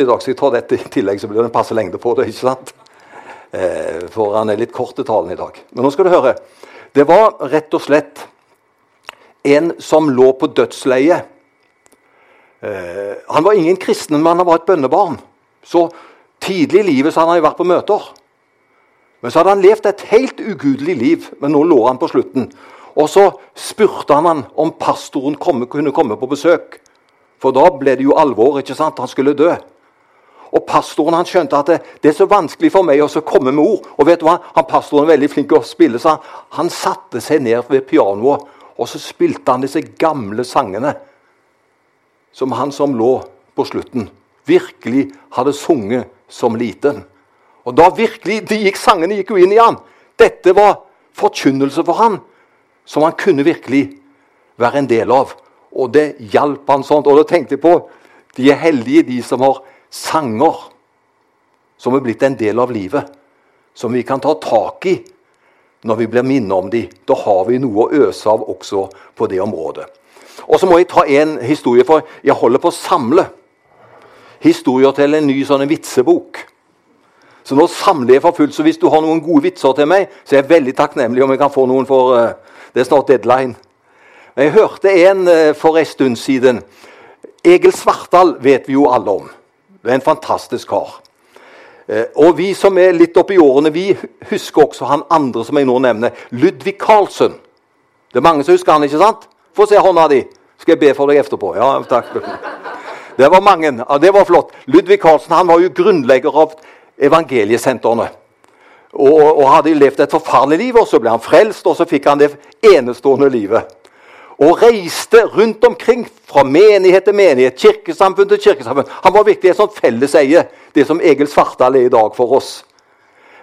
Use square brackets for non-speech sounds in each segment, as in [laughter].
i dag, skal jeg ta dette i tillegg, så blir det en passe lengde på det. ikke sant? Eh, for han er litt kort i talen i dag. Men nå skal du høre. Det var rett og slett en som lå på dødsleie. Eh, han var ingen kristen, men han var et bønnebarn. Så tidlig i livet så hadde han vært på møter. Men så hadde han levd et helt ugudelig liv, men nå lå han på slutten. Og så spurte han han om pastoren komme, kunne komme på besøk. For da ble det jo alvor. ikke sant? Han skulle dø. Og pastoren han skjønte at det, det, er så vanskelig for meg å komme med ord. Og vet du hva? Han Pastoren er veldig flink til å spille, så han, han satte seg ned ved pianoet og så spilte han disse gamle sangene som han som lå på slutten, virkelig hadde sunget som liten. Og da virkelig, de gikk, Sangene gikk jo inn i han. Dette var forkynnelse for han, som han kunne virkelig være en del av. Og det hjalp han sånt. Og da tenkte jeg på de er heldige, de som har sanger som er blitt en del av livet. Som vi kan ta tak i når vi blir minnet om dem. Da har vi noe å øse av også på det området. Og så må jeg ta en historie, for jeg holder på å samle historier til en ny sånn vitsebok. Så nå samler jeg for fullt. Så hvis du har noen gode vitser til meg, så er jeg veldig takknemlig om jeg kan få noen, for uh, det er snart deadline. Men jeg hørte en uh, for en stund siden. Egil Svartdal vet vi jo alle om. Det er en fantastisk kar. Eh, og vi som er litt oppi årene, vi husker også han andre som jeg nå nevner. Ludvig Carlsen. Det er mange som husker han, ikke sant? Få se hånda di. Skal jeg be for deg etterpå? Ja, takk. Det var mange. Ja, det var flott. Ludvig Carlsen han var jo grunnlegger av evangeliesentrene. Og, og hadde levd et forferdelig liv, og så ble han frelst, og så fikk han det enestående livet og reiste rundt omkring fra menighet til menighet, kirkesamfunn til kirkesamfunn. Han var virkelig et sånt felleseie, det som Egil Svartdal er i dag for oss.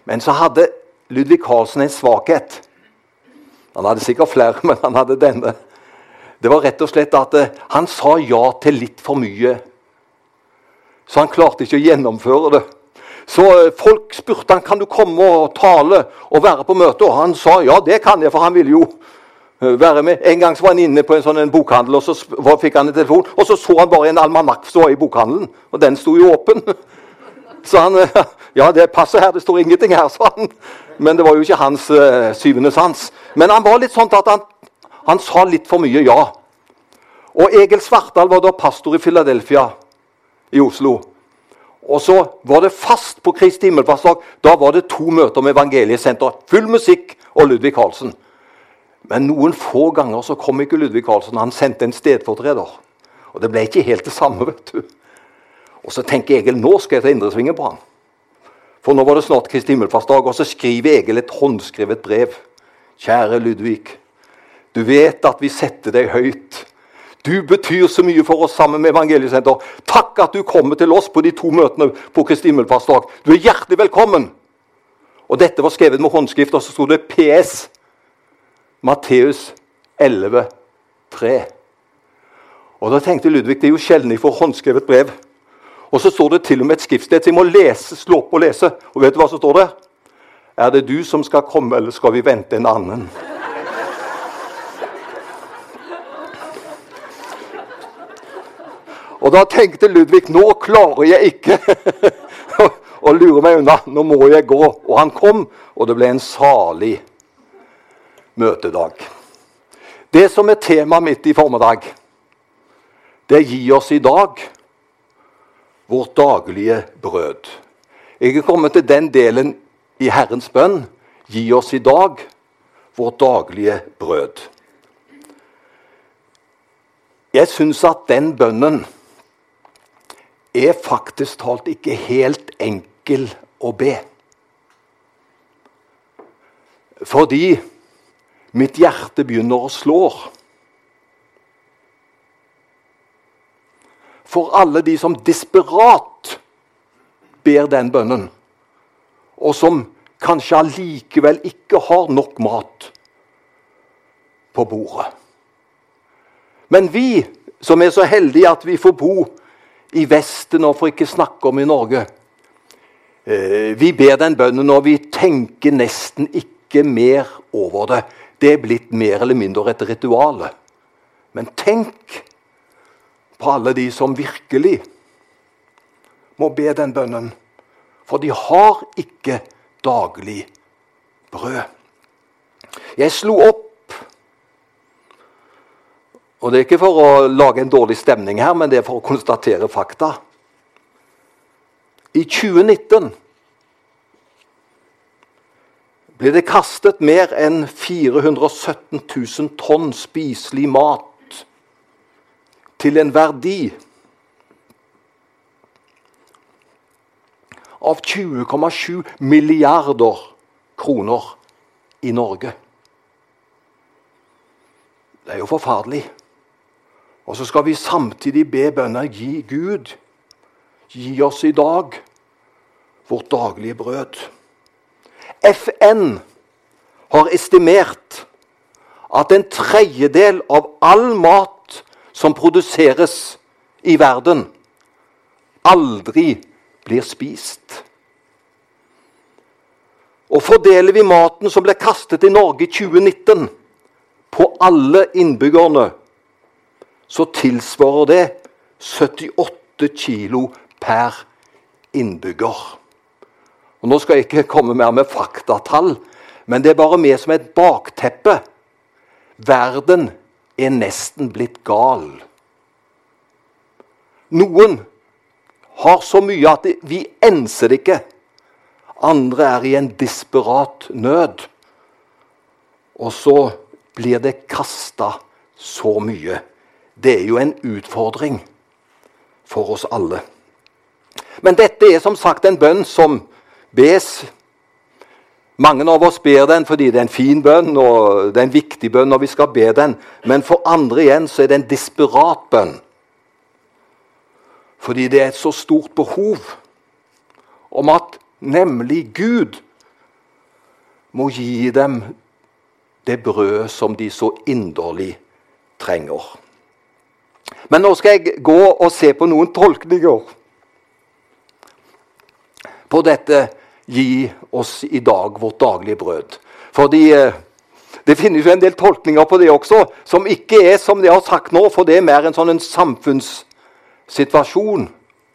Men så hadde Ludvig Carlsen en svakhet. Han hadde sikkert flere, [laughs] men han hadde denne. Det var rett og slett at eh, han sa ja til litt for mye. Så han klarte ikke å gjennomføre det. Så eh, folk spurte han kan du komme og tale og være på møte, og han sa ja, det kan jeg, for han ville jo være med. En gang så var han inne på en sånn en bokhandel, og så fikk han en telefon. Og så så han bare en almanakk som var i bokhandelen, og den sto jo åpen. [laughs] Så han eh, [laughs] Ja, det passer her, det står ingenting her, [laughs] sa han. Men det var jo ikke hans uh, syvende sans. Men han var litt sånn at han, han sa litt for mye ja. Og Egil Svartdal var da pastor i Philadelphia i Oslo. Og så var det fast på Kristi himmelfartsdag. Da var det to møter med Evangeliesenter. Full musikk og Ludvig Karlsen. Men noen få ganger så kom ikke Ludvig Karlsson. Han sendte en stedfortreder. Og det ble ikke helt det samme. vet du. Og så tenker Egil nå skal jeg ta indresvingen på han. For nå var det snart Kristi himmelfartsdag, og så skriver Egil et håndskrevet brev. Kjære Ludvig. Du vet at vi setter deg høyt. Du betyr så mye for oss sammen med Evangeliesenter. Takk at du kommer til oss på de to møtene på Kristi himmelfartsdag. Du er hjertelig velkommen. Og Dette var skrevet med håndskrift, og så sto det PS. Matteus 11, 3. Og Da tenkte Ludvig det er jo sjelden jeg får håndskrevet brev. Og så står det til og med et skriftsted, så jeg må lese, slå opp og lese. Og vet du hva som står der? Er det du som skal komme, eller skal vi vente en annen? Og da tenkte Ludvig nå klarer jeg ikke [laughs] å lure meg unna. Nå må jeg gå. Og han kom, og det ble en salig møtedag. Det som er temaet mitt i formiddag, det gir oss i dag vårt daglige brød. Jeg er kommet til den delen i Herrens bønn. Gi oss i dag vårt daglige brød. Jeg syns at den bønnen er faktisk talt ikke helt enkel å be. Fordi Mitt hjerte begynner å slå. For alle de som desperat ber den bønnen, og som kanskje allikevel ikke har nok mat på bordet. Men vi som er så heldige at vi får bo i Vesten, og for ikke snakke om i Norge eh, Vi ber den bønnen, og vi tenker nesten ikke mer over det. Det er blitt mer eller mindre et ritual. Men tenk på alle de som virkelig må be den bønnen. For de har ikke daglig brød. Jeg slo opp Og det er ikke for å lage en dårlig stemning her, men det er for å konstatere fakta. I 2019 ble det kastet mer enn 417 000 tonn spiselig mat til en verdi av 20,7 milliarder kroner i Norge. Det er jo forferdelig. Og så skal vi samtidig be bønner gi Gud, gi oss i dag vårt daglige brød. FN har estimert at en tredjedel av all mat som produseres i verden, aldri blir spist. Og fordeler vi maten som ble kastet i Norge i 2019, på alle innbyggerne, så tilsvarer det 78 kilo per innbygger. Og Nå skal jeg ikke komme mer med faktatall, men det er bare med som et bakteppe. Verden er nesten blitt gal. Noen har så mye at vi enser det ikke. Andre er i en desperat nød. Og så blir det kasta så mye. Det er jo en utfordring for oss alle. Men dette er som sagt en bønn som bes. Mange av oss ber den fordi det er en fin bønn og det er en viktig bønn når vi skal be den. Men for andre igjen så er det en desperat bønn. Fordi det er et så stort behov om at nemlig Gud må gi dem det brødet som de så inderlig trenger. Men nå skal jeg gå og se på noen tolkninger på dette 'gi oss i dag vårt daglige brød'. Fordi eh, det finnes jo en del tolkninger på det også, som ikke er som de har sagt nå, for det er mer en sånn en samfunnssituasjon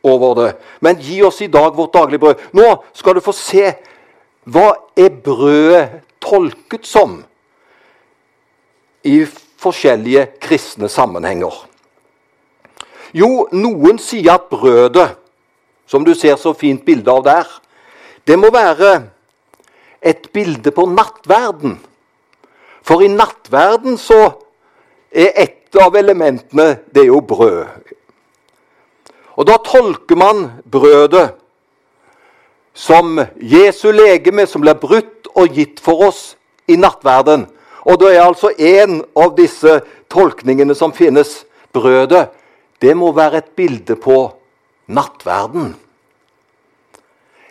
over det. Men gi oss i dag vårt daglige brød. Nå skal du få se hva er brødet tolket som i forskjellige kristne sammenhenger. Jo, noen sier at brødet, som du ser så fint bilde av der, det må være et bilde på nattverden. For i nattverden så er et av elementene det er jo brød. Og da tolker man brødet som Jesu legeme som ble brutt og gitt for oss i nattverden. Og det er altså en av disse tolkningene som finnes. Brødet, det må være et bilde på nattverden.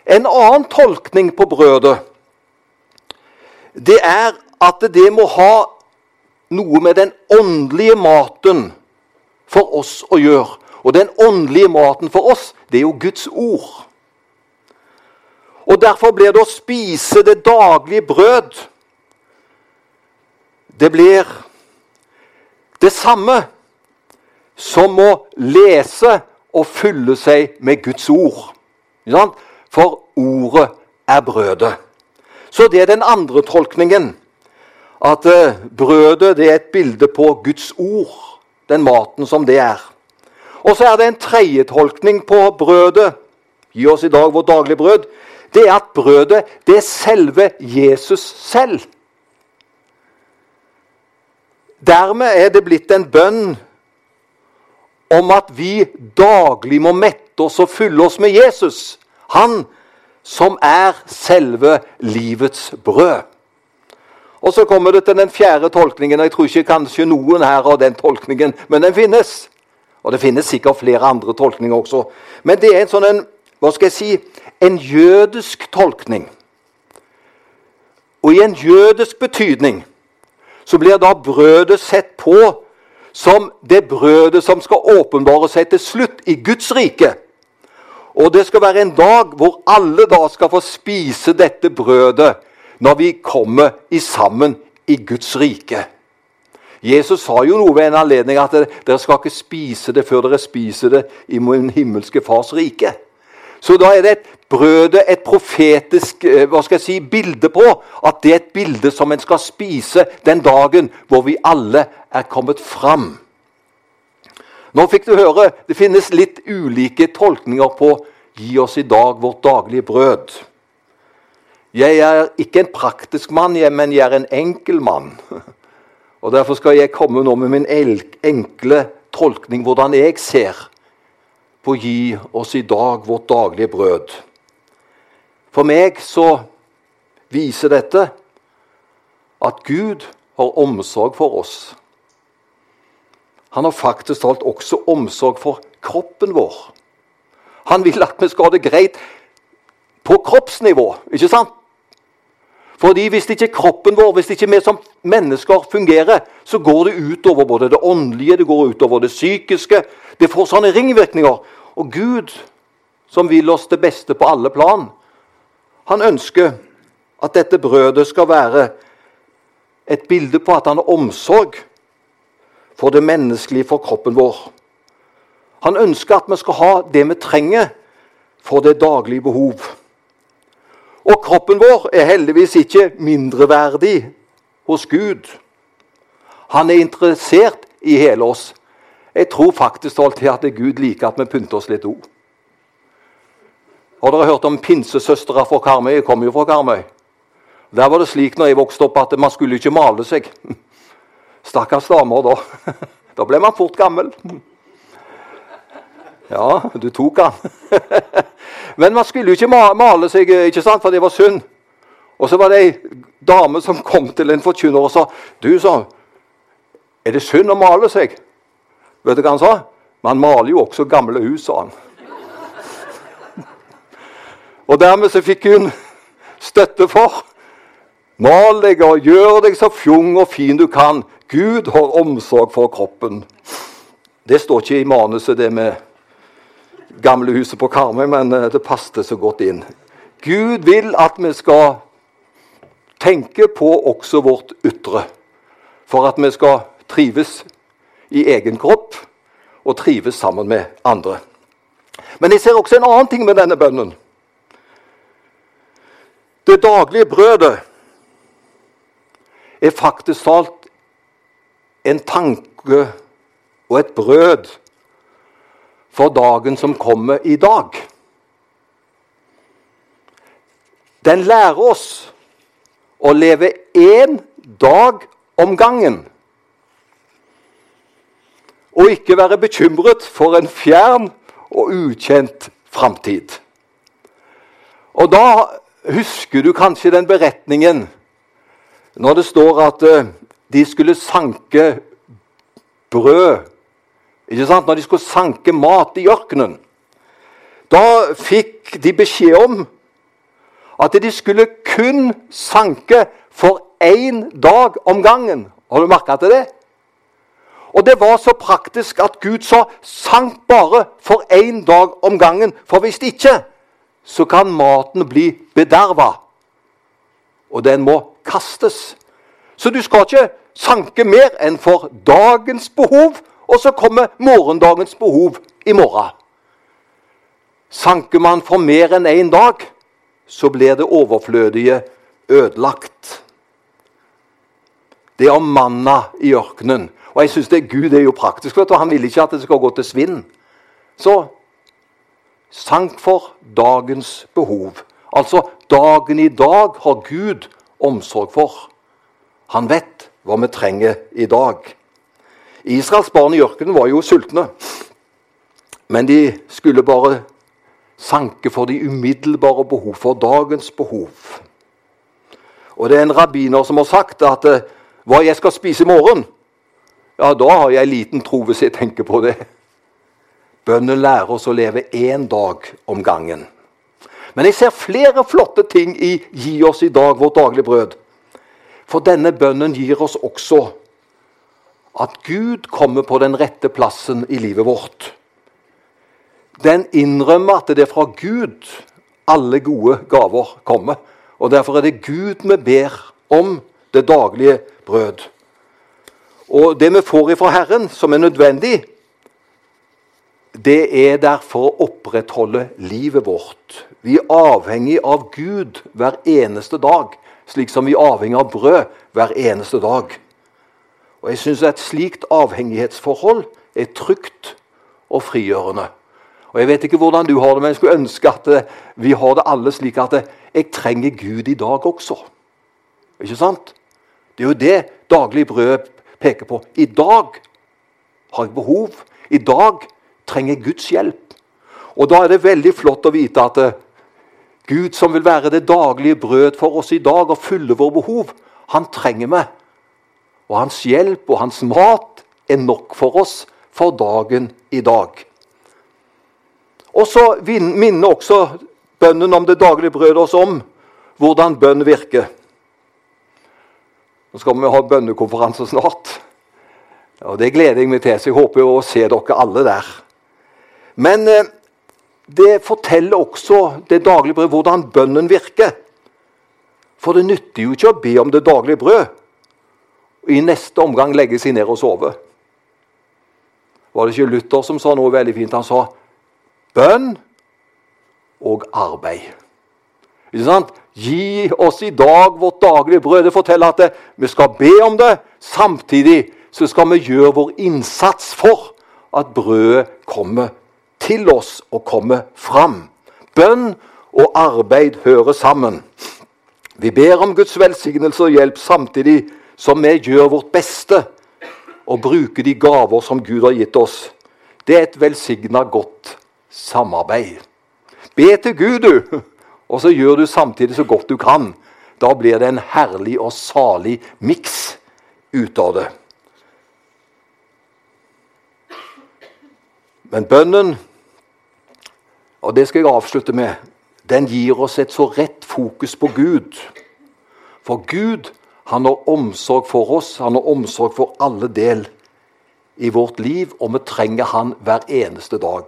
En annen tolkning på brødet, det er at det må ha noe med den åndelige maten for oss å gjøre. Og den åndelige maten for oss, det er jo Guds ord. Og Derfor blir det å spise det daglige brød Det blir det samme som å lese og fylle seg med Guds ord. For ordet er brødet. Så det er den andre tolkningen. At eh, brødet det er et bilde på Guds ord. Den maten som det er. Og så er det en tredje tolkning på brødet. Gi oss i dag vårt daglige brød. Det er at brødet det er selve Jesus selv. Dermed er det blitt en bønn om at vi daglig må mette oss og fylle oss med Jesus. Han som er selve livets brød. Og Så kommer det til den fjerde tolkningen. og Jeg tror ikke kanskje noen her har den tolkningen, men den finnes. Og det finnes sikkert flere andre tolkninger også. Men det er en sånn en, hva skal jeg si, en jødisk tolkning. Og i en jødisk betydning så blir da brødet sett på som det brødet som skal åpenbare seg til slutt i Guds rike. Og det skal være en dag hvor alle da skal få spise dette brødet når vi kommer i sammen i Guds rike. Jesus sa jo noe ved en anledning at dere skal ikke spise det før dere spiser det i min himmelske fars rike. Så da er det et brødet et profetisk eh, hva skal jeg si, bilde på. At det er et bilde som en skal spise den dagen hvor vi alle er kommet fram. Nå fikk du høre det finnes litt ulike tolkninger på 'gi oss i dag vårt daglige brød'. Jeg er ikke en praktisk mann, men jeg er en enkel mann. [laughs] Og Derfor skal jeg komme nå med min enkle tolkning, hvordan jeg ser på 'gi oss i dag vårt daglige brød'. For meg så viser dette at Gud har omsorg for oss. Han har faktisk talt også omsorg for kroppen vår. Han vil at vi skal ha det greit på kroppsnivå. ikke sant? Fordi Hvis ikke kroppen vår, hvis ikke vi som mennesker fungerer, så går det utover både det åndelige det går utover det psykiske. Det får sånne ringvirkninger. Og Gud, som vil oss det beste på alle plan, han ønsker at dette brødet skal være et bilde på at han har omsorg for det menneskelige, for kroppen vår. Han ønsker at vi skal ha det vi trenger for det daglige behov. Og kroppen vår er heldigvis ikke mindreverdig hos Gud. Han er interessert i hele oss. Jeg tror faktisk alltid at Gud liker at vi pynter oss litt òg. Har dere hørt om pinsesøstre fra Karmøy? Jeg kommer jo fra Karmøy. Der var det slik når jeg vokste opp, at man skulle ikke male seg. Stakkars damer, da. [laughs] Da ble man fort gammel. Ja, du tok han. [laughs] Men man skulle jo ikke male seg, ikke sant, for det var synd. Og så var det ei dame som kom til en forkynner og sa Du, sa er det synd å male seg? Vet du hva han sa? Man maler jo også gamle hus, sa han. [laughs] Og dermed så fikk hun støtte for. Mal deg og gjør deg så fjong og fin du kan. Gud har omsorg for kroppen. Det står ikke i manuset, det med gamlehuset på Karmøy, men eh, det passet så godt inn. Gud vil at vi skal tenke på også vårt ytre, for at vi skal trives i egen kropp og trives sammen med andre. Men jeg ser også en annen ting med denne bønnen. Det daglige brødet er faktisk talt en tanke og et brød for dagen som kommer i dag. Den lærer oss å leve én dag om gangen. Og ikke være bekymret for en fjern og ukjent framtid. Og da husker du kanskje den beretningen når det står at uh, de skulle sanke brød ikke sant? Når de skulle sanke mat i ørkenen. Da fikk de beskjed om at de skulle kun sanke for én dag om gangen. Har du merka til det? Og det var så praktisk at Gud sa 'sank bare for én dag om gangen'. For hvis ikke, så kan maten bli bederva. Og den må kastes. Så du skal ikke sanke mer enn for dagens behov, og så kommer morgendagens behov i morgen. Sanker man for mer enn én dag, så blir det overflødige ødelagt. Det er om manna i ørkenen. Og jeg synes det Gud er jo praktisk. vet du. Han vil ikke at det skal gå til svinn. Så sank for dagens behov. Altså dagen i dag har Gud omsorg for. Han vet hva vi trenger i dag. Israels barn i ørkenen var jo sultne. Men de skulle bare sanke for de umiddelbare behov, for dagens behov. Og det er en rabbiner som har sagt at eh, hva jeg skal spise i morgen, ja, da har jeg liten tro hvis jeg tenker på det. Bønnen lærer oss å leve én dag om gangen. Men jeg ser flere flotte ting i 'Gi oss i dag vårt daglige brød'. For denne bønnen gir oss også at Gud kommer på den rette plassen i livet vårt. Den innrømmer at det er fra Gud alle gode gaver kommer. Og Derfor er det Gud vi ber om det daglige brød. Og det vi får ifra Herren, som er nødvendig, det er der for å opprettholde livet vårt. Vi er avhengig av Gud hver eneste dag, slik som vi er avhengig av brød hver eneste dag. Og jeg syns et slikt avhengighetsforhold er trygt og frigjørende. Og Jeg vet ikke hvordan du har det, men jeg skulle ønske at eh, vi har det alle slik at eh, jeg trenger Gud i dag også. Ikke sant? Det er jo det daglig brød peker på. I dag har jeg behov. I dag trenger jeg Guds hjelp. Og da er det veldig flott å vite at eh, Gud, som vil være det daglige brød for oss i dag og fylle våre behov, han trenger meg. Og hans hjelp og hans mat er nok for oss for dagen i dag. Og så minner også bønnen om det daglige brødet oss om hvordan bønn virker. Nå skal vi ha bønnekonferanse snart. Og Det gleder jeg meg til, så jeg håper å se dere alle der. Men eh, det forteller også det daglige brød hvordan bønnen virker. For det nytter jo ikke å be om det daglige brød og i neste omgang legge seg ned og sove. Var det ikke Luther som sa noe veldig fint? Han sa bønn og arbeid. Ikke sant? Gi oss i dag vårt daglige brød. Det forteller at vi skal be om det. Samtidig så skal vi gjøre vår innsats for at brødet kommer til oss å komme fram. Bønn og arbeid hører sammen. Vi ber om Guds velsignelse og hjelp samtidig som vi gjør vårt beste og bruker de gaver som Gud har gitt oss. Det er et velsigna godt samarbeid. Be til Gud, du, og så gjør du samtidig så godt du kan. Da blir det en herlig og salig miks ut av det. Men bønnen, og det skal jeg avslutte med den gir oss et så rett fokus på Gud. For Gud han har omsorg for oss, han har omsorg for alle del i vårt liv, og vi trenger han hver eneste dag.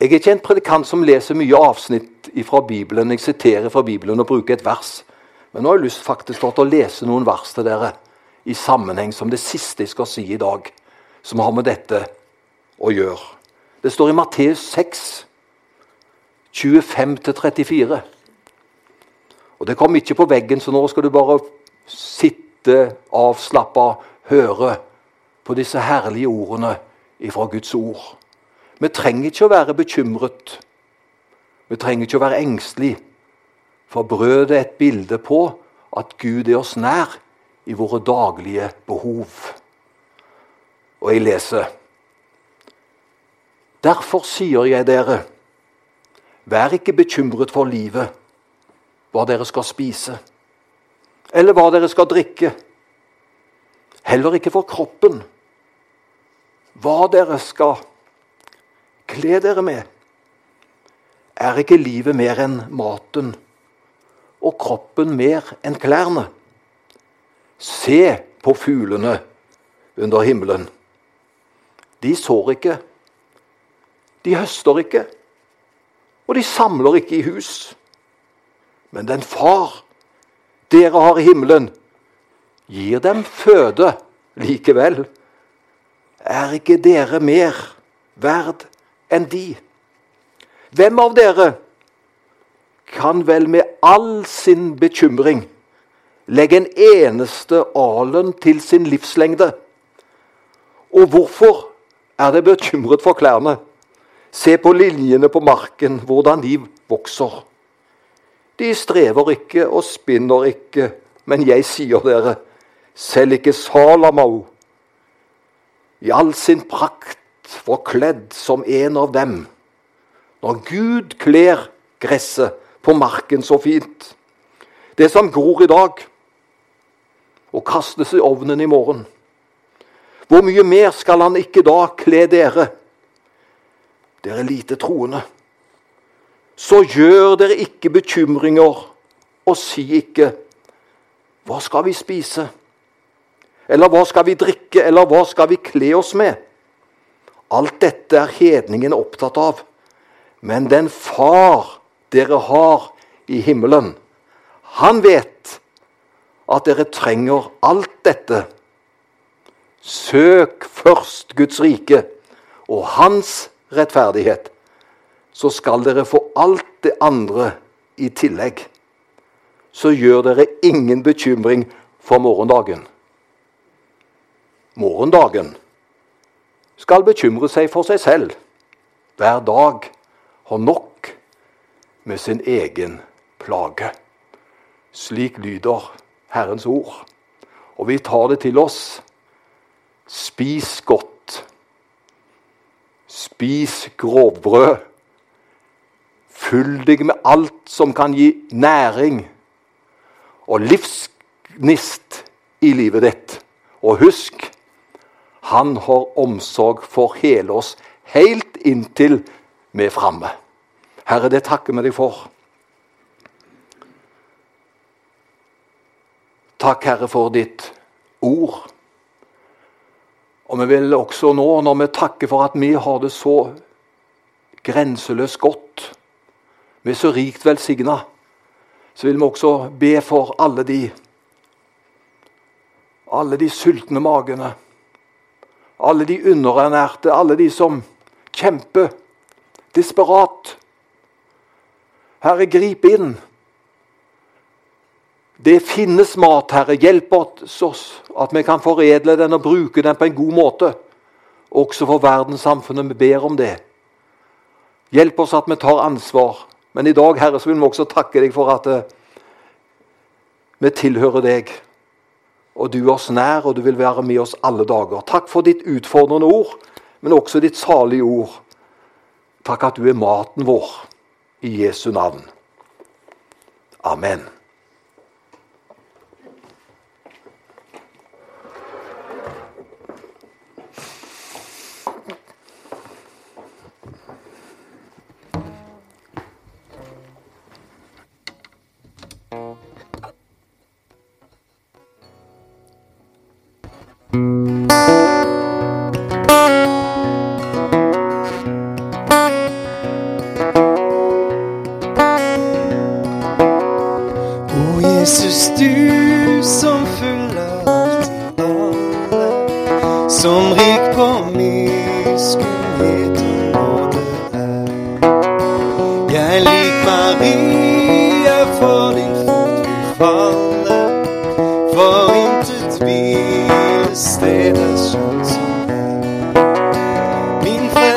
Jeg er ikke en predikant som leser mye avsnitt fra Bibelen. Jeg siterer fra Bibelen og bruker et vers. Men nå har jeg lyst faktisk til å lese noen vers til dere i sammenheng som det siste jeg skal si i dag, som har med dette å gjøre. Det står i Matteus 6, 25-34. Og Det kom ikke på veggen, så nå skal du bare sitte avslappa, høre på disse herlige ordene ifra Guds ord. Vi trenger ikke å være bekymret. Vi trenger ikke å være engstelige. For brødet er et bilde på at Gud er oss nær i våre daglige behov. Og jeg leser Derfor sier jeg dere Vær ikke bekymret for livet, hva dere skal spise, eller hva dere skal drikke. Heller ikke for kroppen, hva dere skal kle dere med. Er ikke livet mer enn maten, og kroppen mer enn klærne? Se på fuglene under himmelen. De sår ikke, de høster ikke og de samler ikke i hus. Men den far dere har i himmelen, gir dem føde likevel. Er ikke dere mer verd enn de? Hvem av dere kan vel med all sin bekymring legge en eneste alen til sin livslengde? Og hvorfor er det bekymret for klærne? Se på liljene på marken, hvordan de vokser. De strever ikke og spinner ikke, men jeg sier dere, selv ikke Salamo i all sin prakt var kledd som en av dem. Når Gud kler gresset på marken så fint, det som gror i dag, og kastes i ovnen i morgen, hvor mye mer skal han ikke da kle dere? Dere lite troende. Så gjør dere ikke bekymringer, og si ikke 'Hva skal vi spise?' Eller 'Hva skal vi drikke?' Eller 'Hva skal vi kle oss med?' Alt dette er hedningen opptatt av. Men den far dere har i himmelen, han vet at dere trenger alt dette. Søk først Guds rike og hans rettferdighet, så skal dere få alt det andre i tillegg. Så gjør dere ingen bekymring for morgendagen. Morgendagen skal bekymre seg for seg selv. Hver dag har nok med sin egen plage. Slik lyder Herrens ord. Og vi tar det til oss. Spis godt. Spis grovbrød. Fyll deg med alt som kan gi næring og livsgnist i livet ditt. Og husk han har omsorg for hele oss helt inntil vi er framme. Herre, det takker vi deg for. Takk, Herre, for ditt ord. Og vi vil også nå, når vi takker for at vi har det så grenseløst godt, vi er så rikt velsigna, så vil vi også be for alle de alle de sultne magene alle de underernærte, alle de som kjemper desperat. Herre, grip inn. Det finnes mat, Herre. Hjelp oss at vi kan foredle den og bruke den på en god måte. Også for verdenssamfunnet. Vi ber om det. Hjelp oss at vi tar ansvar. Men i dag Herre, så vil vi også takke deg for at eh, vi tilhører deg og du er oss nær, og du vil være med oss alle dager. Takk for ditt utfordrende ord, men også ditt salige ord. Takk at du er maten vår. I Jesu navn. Amen.